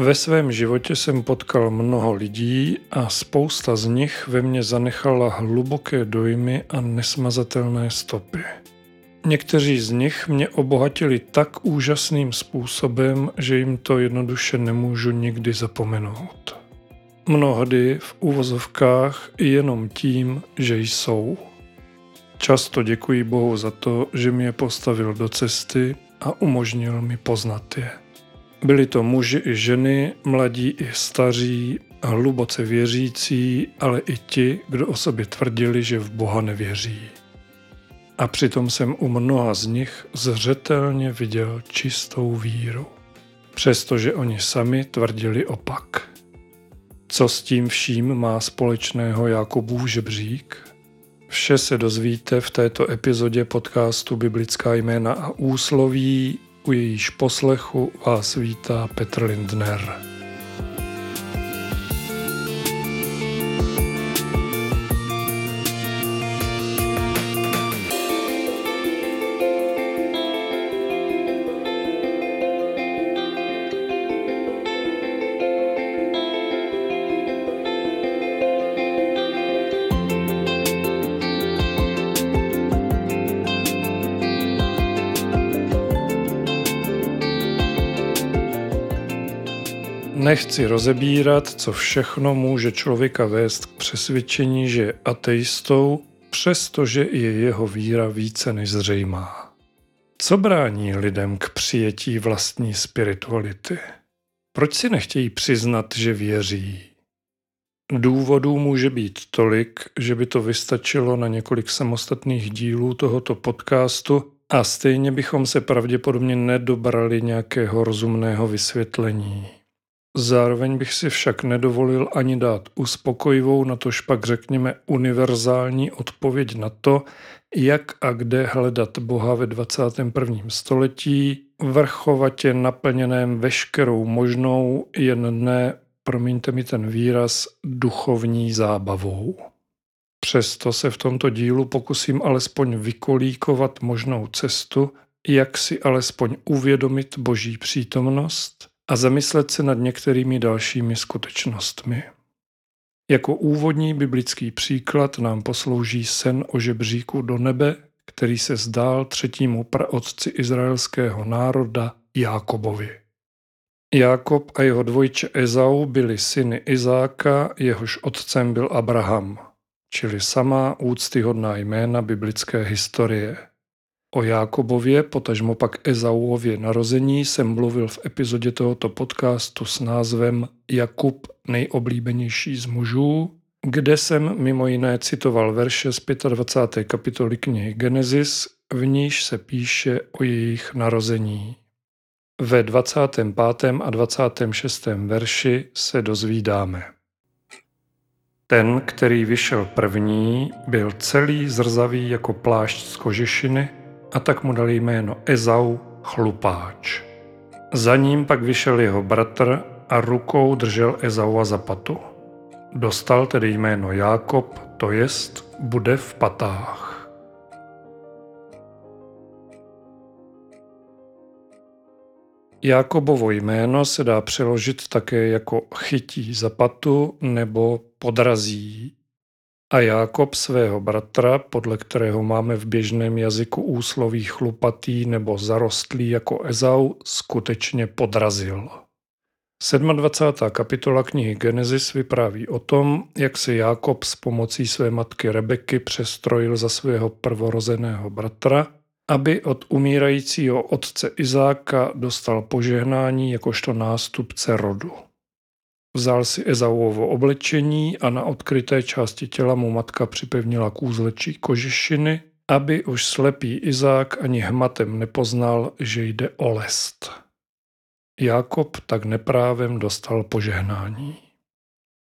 Ve svém životě jsem potkal mnoho lidí a spousta z nich ve mně zanechala hluboké dojmy a nesmazatelné stopy. Někteří z nich mě obohatili tak úžasným způsobem, že jim to jednoduše nemůžu nikdy zapomenout. Mnohdy v úvozovkách jenom tím, že jsou. Často děkuji Bohu za to, že mě postavil do cesty a umožnil mi poznat je. Byli to muži i ženy, mladí i staří, hluboce věřící, ale i ti, kdo o sobě tvrdili, že v Boha nevěří. A přitom jsem u mnoha z nich zřetelně viděl čistou víru, přestože oni sami tvrdili opak. Co s tím vším má společného Jakubův žebřík? Vše se dozvíte v této epizodě podcastu Biblická jména a úsloví, u jejíž poslechu vás vítá Petr Lindner. Nechci rozebírat, co všechno může člověka vést k přesvědčení, že je ateistou, přestože je jeho víra více než zřejmá. Co brání lidem k přijetí vlastní spirituality? Proč si nechtějí přiznat, že věří? Důvodů může být tolik, že by to vystačilo na několik samostatných dílů tohoto podcastu a stejně bychom se pravděpodobně nedobrali nějakého rozumného vysvětlení. Zároveň bych si však nedovolil ani dát uspokojivou, natož pak řekněme univerzální odpověď na to, jak a kde hledat Boha ve 21. století, vrchovatě naplněném veškerou možnou, jen ne, promiňte mi ten výraz, duchovní zábavou. Přesto se v tomto dílu pokusím alespoň vykolíkovat možnou cestu, jak si alespoň uvědomit Boží přítomnost a zamyslet se nad některými dalšími skutečnostmi. Jako úvodní biblický příklad nám poslouží sen o žebříku do nebe, který se zdál třetímu praotci izraelského národa Jákobovi. Jákob a jeho dvojče Ezau byli syny Izáka, jehož otcem byl Abraham, čili samá úctyhodná jména biblické historie – O Jákobově, potažmo pak Ezauově narození jsem mluvil v epizodě tohoto podcastu s názvem Jakub nejoblíbenější z mužů, kde jsem mimo jiné citoval verše z 25. kapitoly knihy Genesis, v níž se píše o jejich narození. Ve 25. a 26. verši se dozvídáme. Ten, který vyšel první, byl celý zrzavý jako plášť z kožešiny – a tak mu dali jméno Ezau chlupáč. Za ním pak vyšel jeho bratr a rukou držel Ezaua za patu. Dostal tedy jméno Jákob, to jest bude v patách. Jákobovo jméno se dá přeložit také jako chytí za patu nebo podrazí a Jákob svého bratra, podle kterého máme v běžném jazyku úsloví chlupatý nebo zarostlý jako Ezau, skutečně podrazil. 27. kapitola knihy Genesis vypráví o tom, jak se Jákob s pomocí své matky Rebeky přestrojil za svého prvorozeného bratra, aby od umírajícího otce Izáka dostal požehnání jakožto nástupce rodu. Vzal si Ezauovo oblečení a na odkryté části těla mu matka připevnila kůzlečí kožešiny, aby už slepý Izák ani hmatem nepoznal, že jde o lest. Jákob tak neprávem dostal požehnání.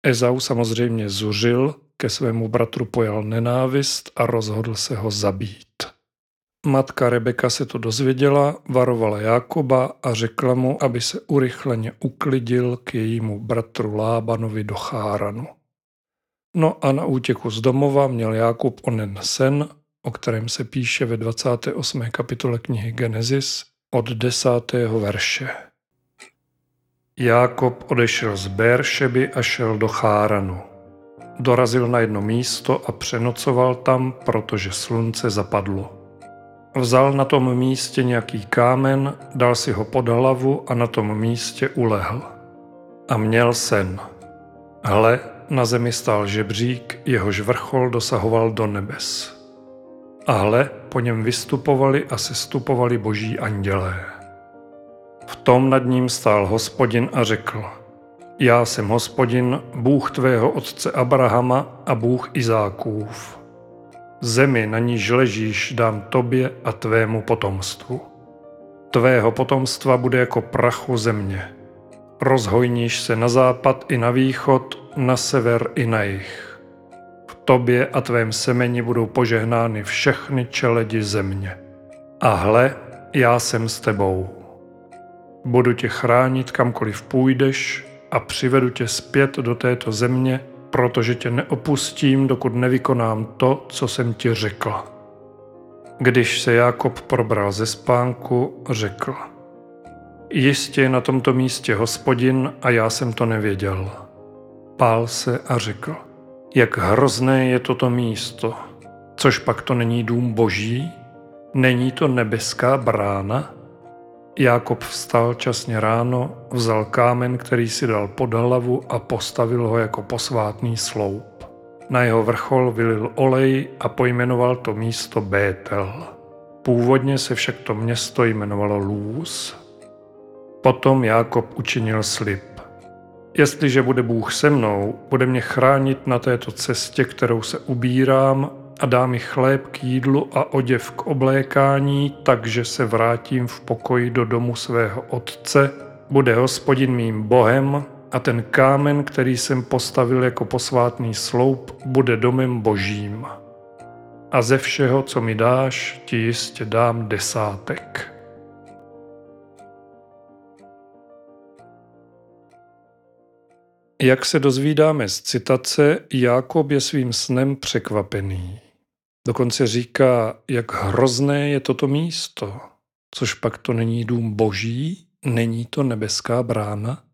Ezau samozřejmě zuřil, ke svému bratru pojal nenávist a rozhodl se ho zabít. Matka Rebeka se to dozvěděla, varovala Jákoba a řekla mu, aby se urychleně uklidil k jejímu bratru Lábanovi do Cháranu. No a na útěku z domova měl Jákob onen sen, o kterém se píše ve 28. kapitole knihy Genesis od 10. verše. Jákob odešel z Béršeby a šel do Cháranu. Dorazil na jedno místo a přenocoval tam, protože slunce zapadlo. Vzal na tom místě nějaký kámen, dal si ho pod hlavu a na tom místě ulehl. A měl sen. Hle, na zemi stál žebřík, jehož vrchol dosahoval do nebes. A hle, po něm vystupovali a sestupovali boží andělé. V tom nad ním stál hospodin a řekl, já jsem hospodin, Bůh tvého otce Abrahama a Bůh Izákův. Zemi, na níž ležíš, dám tobě a tvému potomstvu. Tvého potomstva bude jako prachu země. Rozhojníš se na západ i na východ, na sever i na jih. V tobě a tvém semeni budou požehnány všechny čeledi země. A hle, já jsem s tebou. Budu tě chránit kamkoliv půjdeš a přivedu tě zpět do této země, protože tě neopustím, dokud nevykonám to, co jsem ti řekl. Když se Jákob probral ze spánku, řekl, jistě je na tomto místě hospodin a já jsem to nevěděl. Pál se a řekl, jak hrozné je toto místo, což pak to není dům boží, není to nebeská brána? Jákob vstal časně ráno, vzal kámen, který si dal pod hlavu a postavil ho jako posvátný sloup. Na jeho vrchol vylil olej a pojmenoval to místo Bétel. Původně se však to město jmenovalo Lůz. Potom Jákob učinil slib. Jestliže bude Bůh se mnou, bude mě chránit na této cestě, kterou se ubírám a dá mi chléb k jídlu a oděv k oblékání, takže se vrátím v pokoji do domu svého otce, bude hospodin mým bohem a ten kámen, který jsem postavil jako posvátný sloup, bude domem božím. A ze všeho, co mi dáš, ti jistě dám desátek. Jak se dozvídáme z citace, Jákob je svým snem překvapený. Dokonce říká, jak hrozné je toto místo, což pak to není dům boží, není to nebeská brána.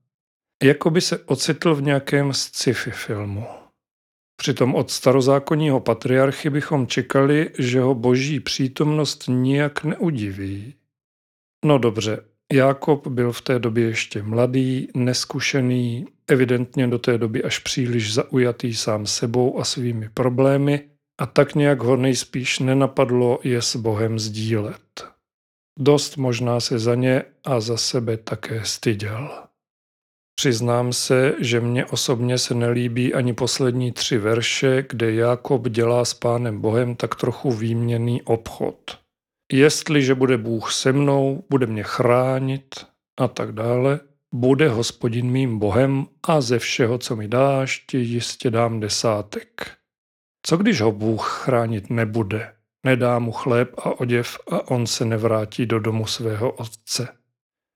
Jako by se ocitl v nějakém sci-fi filmu. Přitom od starozákonního patriarchy bychom čekali, že ho boží přítomnost nijak neudiví. No dobře, Jákob byl v té době ještě mladý, neskušený, evidentně do té doby až příliš zaujatý sám sebou a svými problémy a tak nějak ho nejspíš nenapadlo je s Bohem sdílet. Dost možná se za ně a za sebe také styděl. Přiznám se, že mně osobně se nelíbí ani poslední tři verše, kde Jákob dělá s Pánem Bohem tak trochu výměný obchod. Jestliže bude Bůh se mnou, bude mě chránit a tak dále, bude hospodin mým Bohem a ze všeho, co mi dáš, ti jistě dám desátek. Co když ho Bůh chránit nebude? Nedá mu chléb a oděv a on se nevrátí do domu svého otce.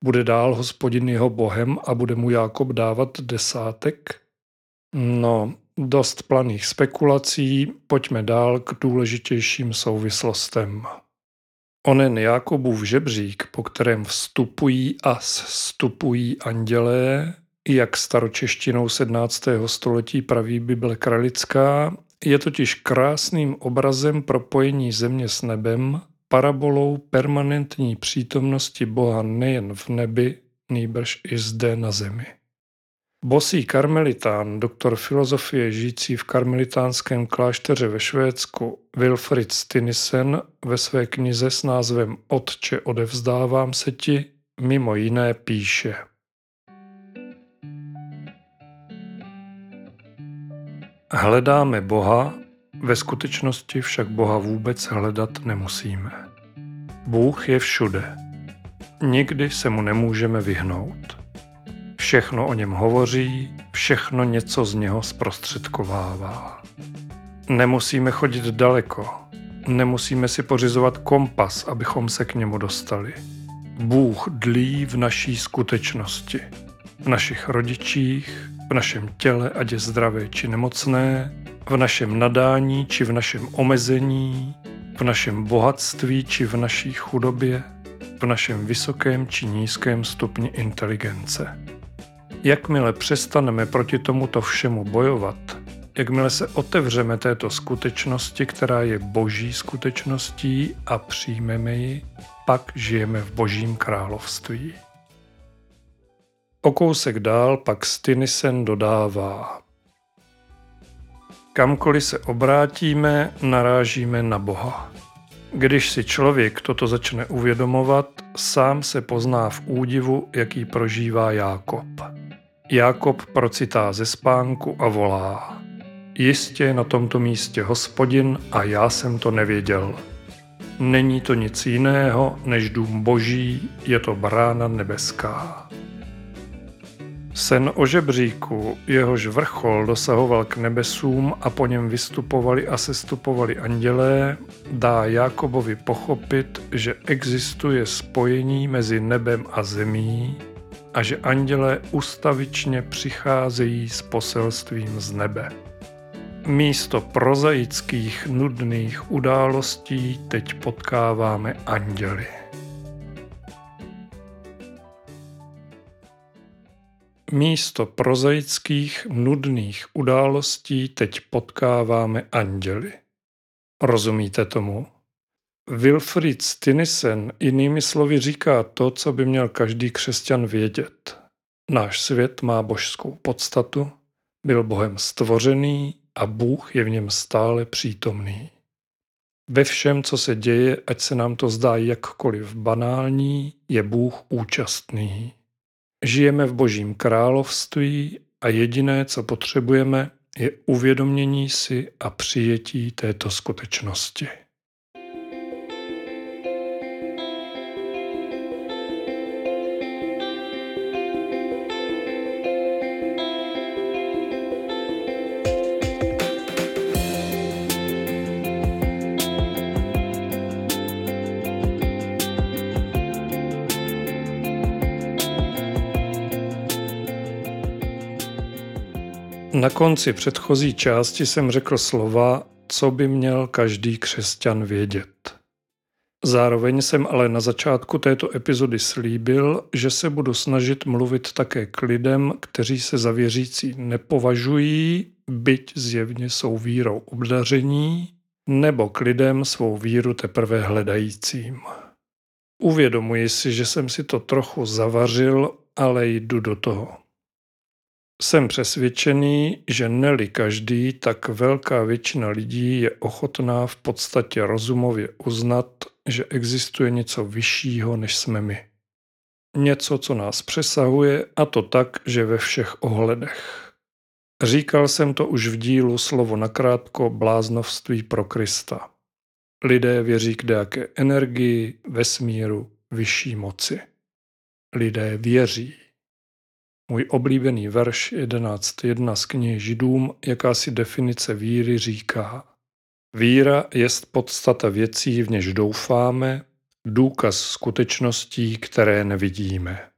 Bude dál hospodin jeho bohem a bude mu Jákob dávat desátek? No, dost planých spekulací, pojďme dál k důležitějším souvislostem. Onen Jákobův žebřík, po kterém vstupují a vstupují andělé, jak staročeštinou 17. století praví Bible Kralická, je totiž krásným obrazem propojení země s nebem, parabolou permanentní přítomnosti Boha nejen v nebi, nýbrž i zde na zemi. Bosý karmelitán, doktor filozofie žijící v karmelitánském klášteře ve Švédsku, Wilfrid Stinisen ve své knize s názvem Otče odevzdávám se ti, mimo jiné píše – Hledáme Boha, ve skutečnosti však Boha vůbec hledat nemusíme. Bůh je všude. Nikdy se mu nemůžeme vyhnout. Všechno o něm hovoří, všechno něco z něho zprostředkovává. Nemusíme chodit daleko, nemusíme si pořizovat kompas, abychom se k němu dostali. Bůh dlí v naší skutečnosti, v našich rodičích, v našem těle, ať je zdravé či nemocné, v našem nadání či v našem omezení, v našem bohatství či v naší chudobě, v našem vysokém či nízkém stupni inteligence. Jakmile přestaneme proti tomuto všemu bojovat, jakmile se otevřeme této skutečnosti, která je boží skutečností a přijmeme ji, pak žijeme v božím království. O kousek dál pak Stinisen dodává. Kamkoliv se obrátíme, narážíme na Boha. Když si člověk toto začne uvědomovat, sám se pozná v údivu, jaký prožívá Jákob. Jákob procitá ze spánku a volá. Jistě na tomto místě hospodin a já jsem to nevěděl. Není to nic jiného než dům boží, je to brána nebeská. Sen o žebříku, jehož vrchol dosahoval k nebesům a po něm vystupovali a sestupovali andělé, dá Jakobovi pochopit, že existuje spojení mezi nebem a zemí a že andělé ustavičně přicházejí s poselstvím z nebe. Místo prozaických nudných událostí teď potkáváme anděly. Místo prozaických nudných událostí teď potkáváme anděly. Rozumíte tomu? Wilfried Stinisen jinými slovy říká to, co by měl každý křesťan vědět. Náš svět má božskou podstatu, byl Bohem stvořený a Bůh je v něm stále přítomný. Ve všem, co se děje, ať se nám to zdá jakkoliv banální, je Bůh účastný. Žijeme v Božím království a jediné, co potřebujeme, je uvědomění si a přijetí této skutečnosti. Na konci předchozí části jsem řekl slova, co by měl každý křesťan vědět. Zároveň jsem ale na začátku této epizody slíbil, že se budu snažit mluvit také k lidem, kteří se za věřící nepovažují, byť zjevně jsou vírou obdaření, nebo k lidem svou víru teprve hledajícím. Uvědomuji si, že jsem si to trochu zavařil, ale jdu do toho. Jsem přesvědčený, že neli každý, tak velká většina lidí je ochotná v podstatě rozumově uznat, že existuje něco vyššího, než jsme my. Něco, co nás přesahuje, a to tak, že ve všech ohledech. Říkal jsem to už v dílu slovo nakrátko bláznovství pro Krista. Lidé věří k nějaké energii, vesmíru, vyšší moci. Lidé věří. Můj oblíbený verš 11.1 z knihy Židům, jakási definice víry říká Víra jest podstata věcí, v něž doufáme, důkaz skutečností, které nevidíme.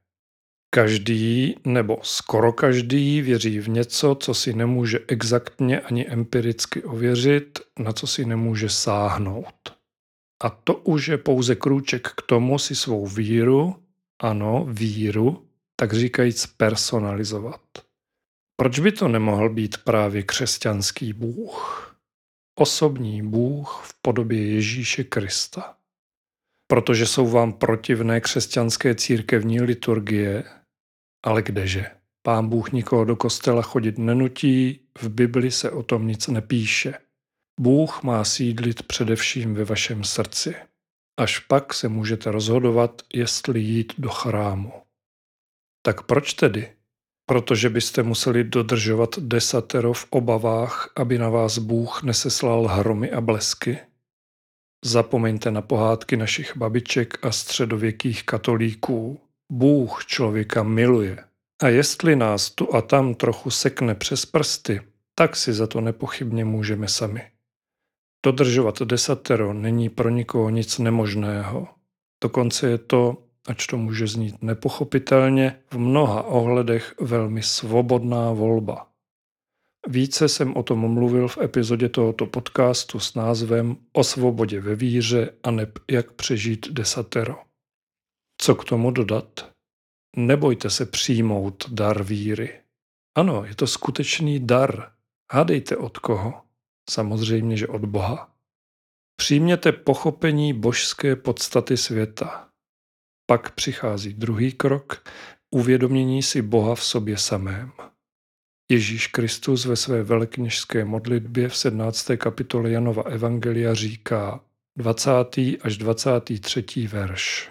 Každý nebo skoro každý věří v něco, co si nemůže exaktně ani empiricky ověřit, na co si nemůže sáhnout. A to už je pouze krůček k tomu si svou víru, ano, víru, tak říkajíc personalizovat. Proč by to nemohl být právě křesťanský Bůh? Osobní Bůh v podobě Ježíše Krista. Protože jsou vám protivné křesťanské církevní liturgie, ale kdeže? Pán Bůh nikoho do kostela chodit nenutí, v Bibli se o tom nic nepíše. Bůh má sídlit především ve vašem srdci. Až pak se můžete rozhodovat, jestli jít do chrámu. Tak proč tedy? Protože byste museli dodržovat desatero v obavách, aby na vás Bůh neseslal hromy a blesky? Zapomeňte na pohádky našich babiček a středověkých katolíků. Bůh člověka miluje. A jestli nás tu a tam trochu sekne přes prsty, tak si za to nepochybně můžeme sami. Dodržovat desatero není pro nikoho nic nemožného. Dokonce je to ač to může znít nepochopitelně, v mnoha ohledech velmi svobodná volba. Více jsem o tom mluvil v epizodě tohoto podcastu s názvem O svobodě ve víře a neb jak přežít desatero. Co k tomu dodat? nebojte se přijmout dar víry. Ano, je to skutečný dar. Hádejte od koho? Samozřejmě, že od Boha. Přijměte pochopení božské podstaty světa. Pak přichází druhý krok, uvědomění si Boha v sobě samém. Ježíš Kristus ve své velekněžské modlitbě v 17. kapitole Janova Evangelia říká 20. až 23. verš.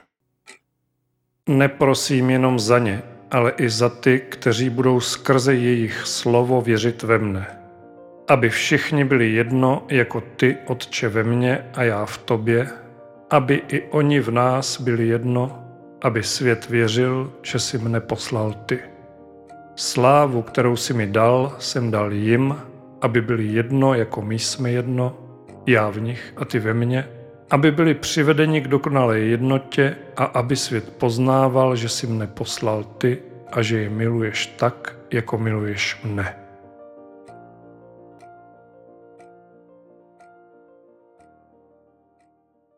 Neprosím jenom za ně, ale i za ty, kteří budou skrze jejich slovo věřit ve mne. Aby všichni byli jedno, jako ty, Otče, ve mně a já v tobě, aby i oni v nás byli jedno, aby svět věřil, že si mne poslal ty. Slávu, kterou si mi dal, jsem dal jim, aby byli jedno, jako my jsme jedno, já v nich a ty ve mně, aby byli přivedeni k dokonalé jednotě a aby svět poznával, že si mne poslal ty a že je miluješ tak, jako miluješ mne.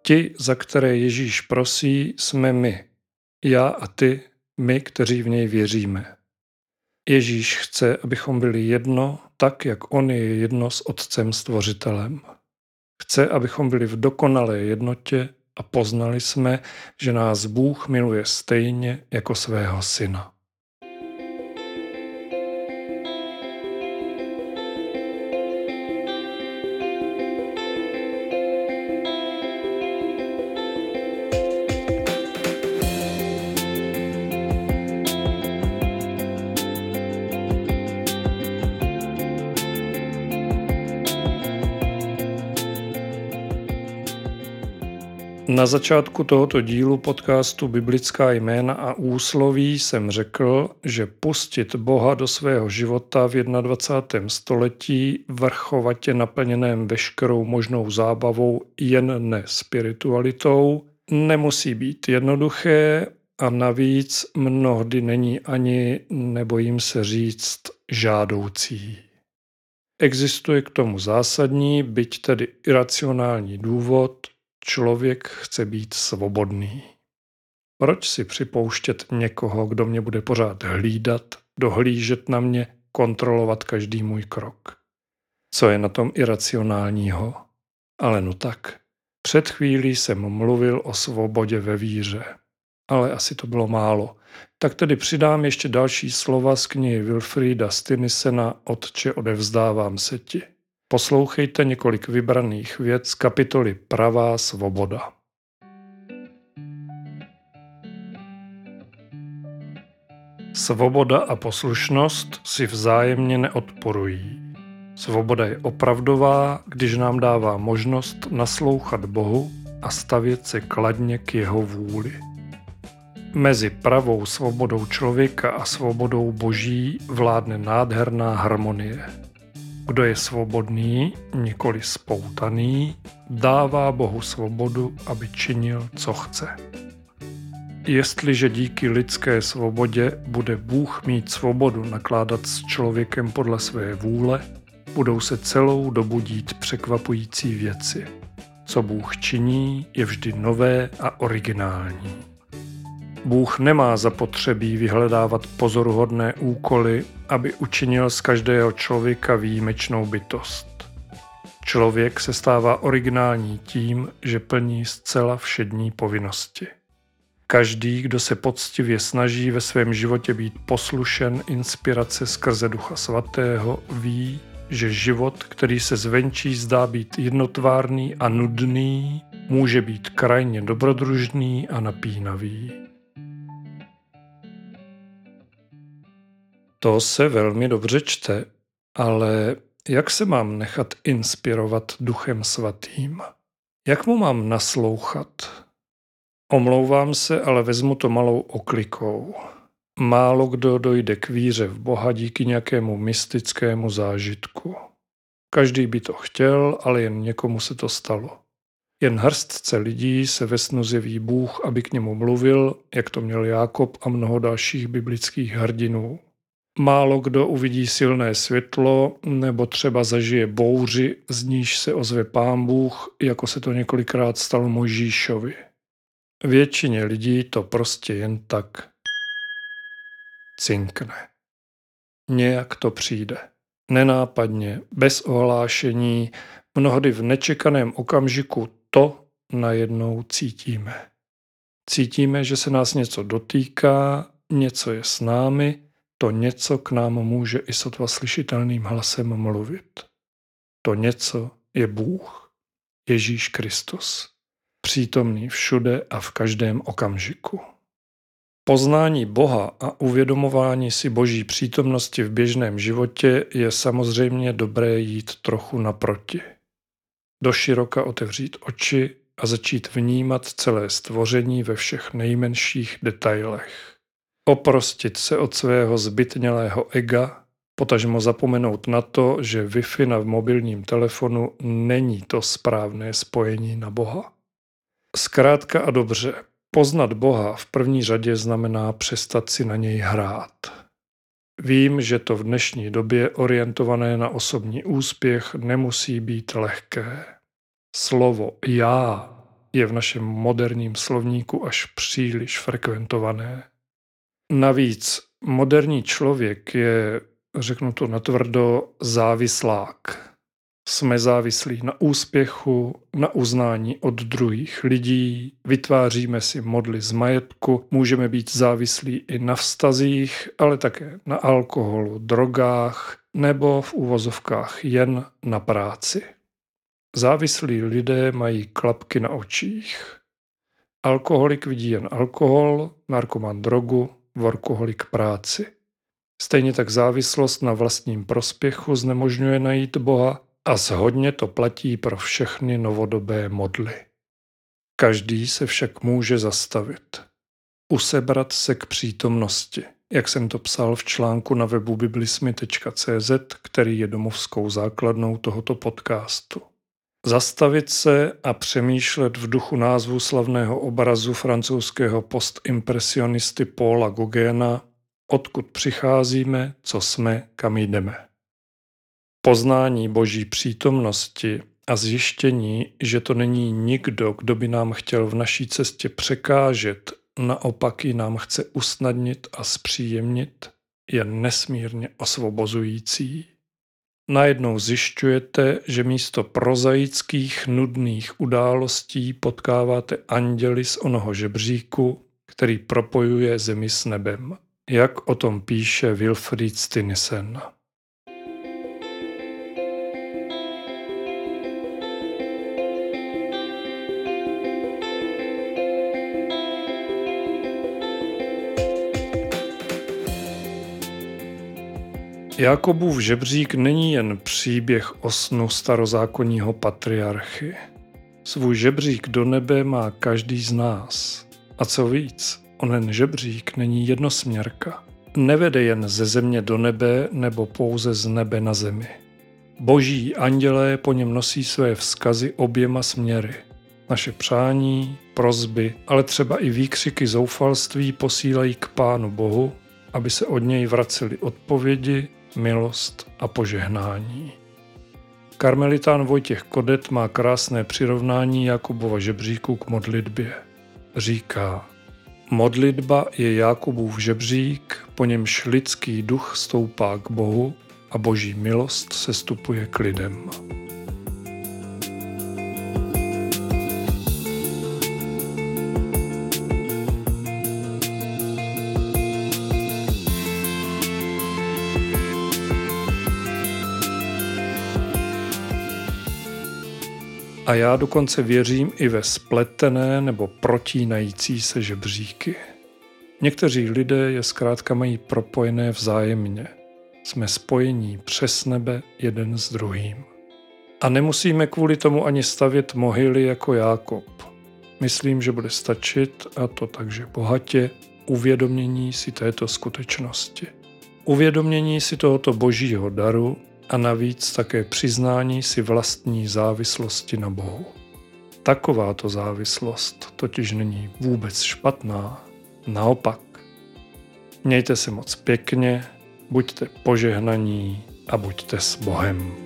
Ti, za které Ježíš prosí, jsme my, já a ty, my, kteří v něj věříme. Ježíš chce, abychom byli jedno, tak jak On je jedno s Otcem Stvořitelem. Chce, abychom byli v dokonalé jednotě a poznali jsme, že nás Bůh miluje stejně jako svého syna. Na začátku tohoto dílu podcastu Biblická jména a úsloví jsem řekl, že pustit Boha do svého života v 21. století vrchovatě naplněném veškerou možnou zábavou, jen ne spiritualitou, nemusí být jednoduché a navíc mnohdy není ani, nebojím se říct, žádoucí. Existuje k tomu zásadní, byť tedy iracionální důvod, Člověk chce být svobodný. Proč si připouštět někoho, kdo mě bude pořád hlídat, dohlížet na mě, kontrolovat každý můj krok? Co je na tom iracionálního? Ale no tak, před chvílí jsem mluvil o svobodě ve víře. Ale asi to bylo málo. Tak tedy přidám ještě další slova z knihy Wilfrida Stinisena Otče odevzdávám se ti. Poslouchejte několik vybraných věc z kapitoly Pravá svoboda. Svoboda a poslušnost si vzájemně neodporují. Svoboda je opravdová, když nám dává možnost naslouchat Bohu a stavět se kladně k jeho vůli. Mezi pravou svobodou člověka a svobodou boží vládne nádherná harmonie. Kdo je svobodný, nikoli spoutaný, dává Bohu svobodu, aby činil, co chce. Jestliže díky lidské svobodě bude Bůh mít svobodu nakládat s člověkem podle své vůle, budou se celou dobu dít překvapující věci. Co Bůh činí, je vždy nové a originální. Bůh nemá zapotřebí vyhledávat pozoruhodné úkoly, aby učinil z každého člověka výjimečnou bytost. Člověk se stává originální tím, že plní zcela všední povinnosti. Každý, kdo se poctivě snaží ve svém životě být poslušen inspirace skrze Ducha Svatého, ví, že život, který se zvenčí zdá být jednotvárný a nudný, může být krajně dobrodružný a napínavý. To se velmi dobře čte, ale jak se mám nechat inspirovat duchem svatým? Jak mu mám naslouchat? Omlouvám se, ale vezmu to malou oklikou. Málo kdo dojde k víře v Boha díky nějakému mystickému zážitku. Každý by to chtěl, ale jen někomu se to stalo. Jen hrstce lidí se ve snu zjeví Bůh, aby k němu mluvil, jak to měl Jákob a mnoho dalších biblických hrdinů. Málo kdo uvidí silné světlo nebo třeba zažije bouři, z níž se ozve pán Bůh, jako se to několikrát stalo Mojžíšovi. Většině lidí to prostě jen tak. cinkne. Nějak to přijde. Nenápadně, bez ohlášení, mnohdy v nečekaném okamžiku to najednou cítíme. Cítíme, že se nás něco dotýká, něco je s námi, to něco k nám může i sotva slyšitelným hlasem mluvit. To něco je Bůh, Ježíš Kristus, přítomný všude a v každém okamžiku. Poznání Boha a uvědomování si Boží přítomnosti v běžném životě je samozřejmě dobré jít trochu naproti. Do široka otevřít oči a začít vnímat celé stvoření ve všech nejmenších detailech. Oprostit se od svého zbytnělého ega, potažmo zapomenout na to, že Wi-Fi na mobilním telefonu není to správné spojení na Boha. Zkrátka a dobře, poznat Boha v první řadě znamená přestat si na něj hrát. Vím, že to v dnešní době orientované na osobní úspěch nemusí být lehké. Slovo já je v našem moderním slovníku až příliš frekventované. Navíc moderní člověk je, řeknu to natvrdo, závislák. Jsme závislí na úspěchu, na uznání od druhých lidí, vytváříme si modly z majetku, můžeme být závislí i na vztazích, ale také na alkoholu, drogách nebo v úvozovkách jen na práci. Závislí lidé mají klapky na očích. Alkoholik vidí jen alkohol, narkoman drogu, workoholik práci. Stejně tak závislost na vlastním prospěchu znemožňuje najít Boha a zhodně to platí pro všechny novodobé modly. Každý se však může zastavit. Usebrat se k přítomnosti, jak jsem to psal v článku na webu biblismy.cz, který je domovskou základnou tohoto podcastu. Zastavit se a přemýšlet v duchu názvu slavného obrazu francouzského postimpresionisty Paula Gauguina Odkud přicházíme, co jsme, kam jdeme. Poznání boží přítomnosti a zjištění, že to není nikdo, kdo by nám chtěl v naší cestě překážet, naopak ji nám chce usnadnit a zpříjemnit, je nesmírně osvobozující. Najednou zjišťujete, že místo prozaických nudných událostí potkáváte anděli z onoho žebříku, který propojuje zemi s nebem, jak o tom píše Wilfried Stinisen. Jakobův žebřík není jen příběh o snu starozákonního patriarchy. Svůj žebřík do nebe má každý z nás. A co víc, onen žebřík není jednosměrka. Nevede jen ze země do nebe nebo pouze z nebe na zemi. Boží andělé po něm nosí své vzkazy oběma směry. Naše přání, prozby, ale třeba i výkřiky zoufalství posílají k Pánu Bohu, aby se od něj vraceli odpovědi milost a požehnání. Karmelitán Vojtěch Kodet má krásné přirovnání Jakubova žebříku k modlitbě. Říká, modlitba je Jakubův žebřík, po němž lidský duch stoupá k Bohu a boží milost se stupuje k lidem. A já dokonce věřím i ve spletené nebo protínající se žebříky. Někteří lidé je zkrátka mají propojené vzájemně. Jsme spojení přes nebe jeden s druhým. A nemusíme kvůli tomu ani stavět mohyly jako Jákob. Myslím, že bude stačit, a to takže bohatě, uvědomění si této skutečnosti. Uvědomění si tohoto božího daru a navíc také přiznání si vlastní závislosti na Bohu. Takováto závislost totiž není vůbec špatná, naopak. Mějte se moc pěkně, buďte požehnaní a buďte s Bohem.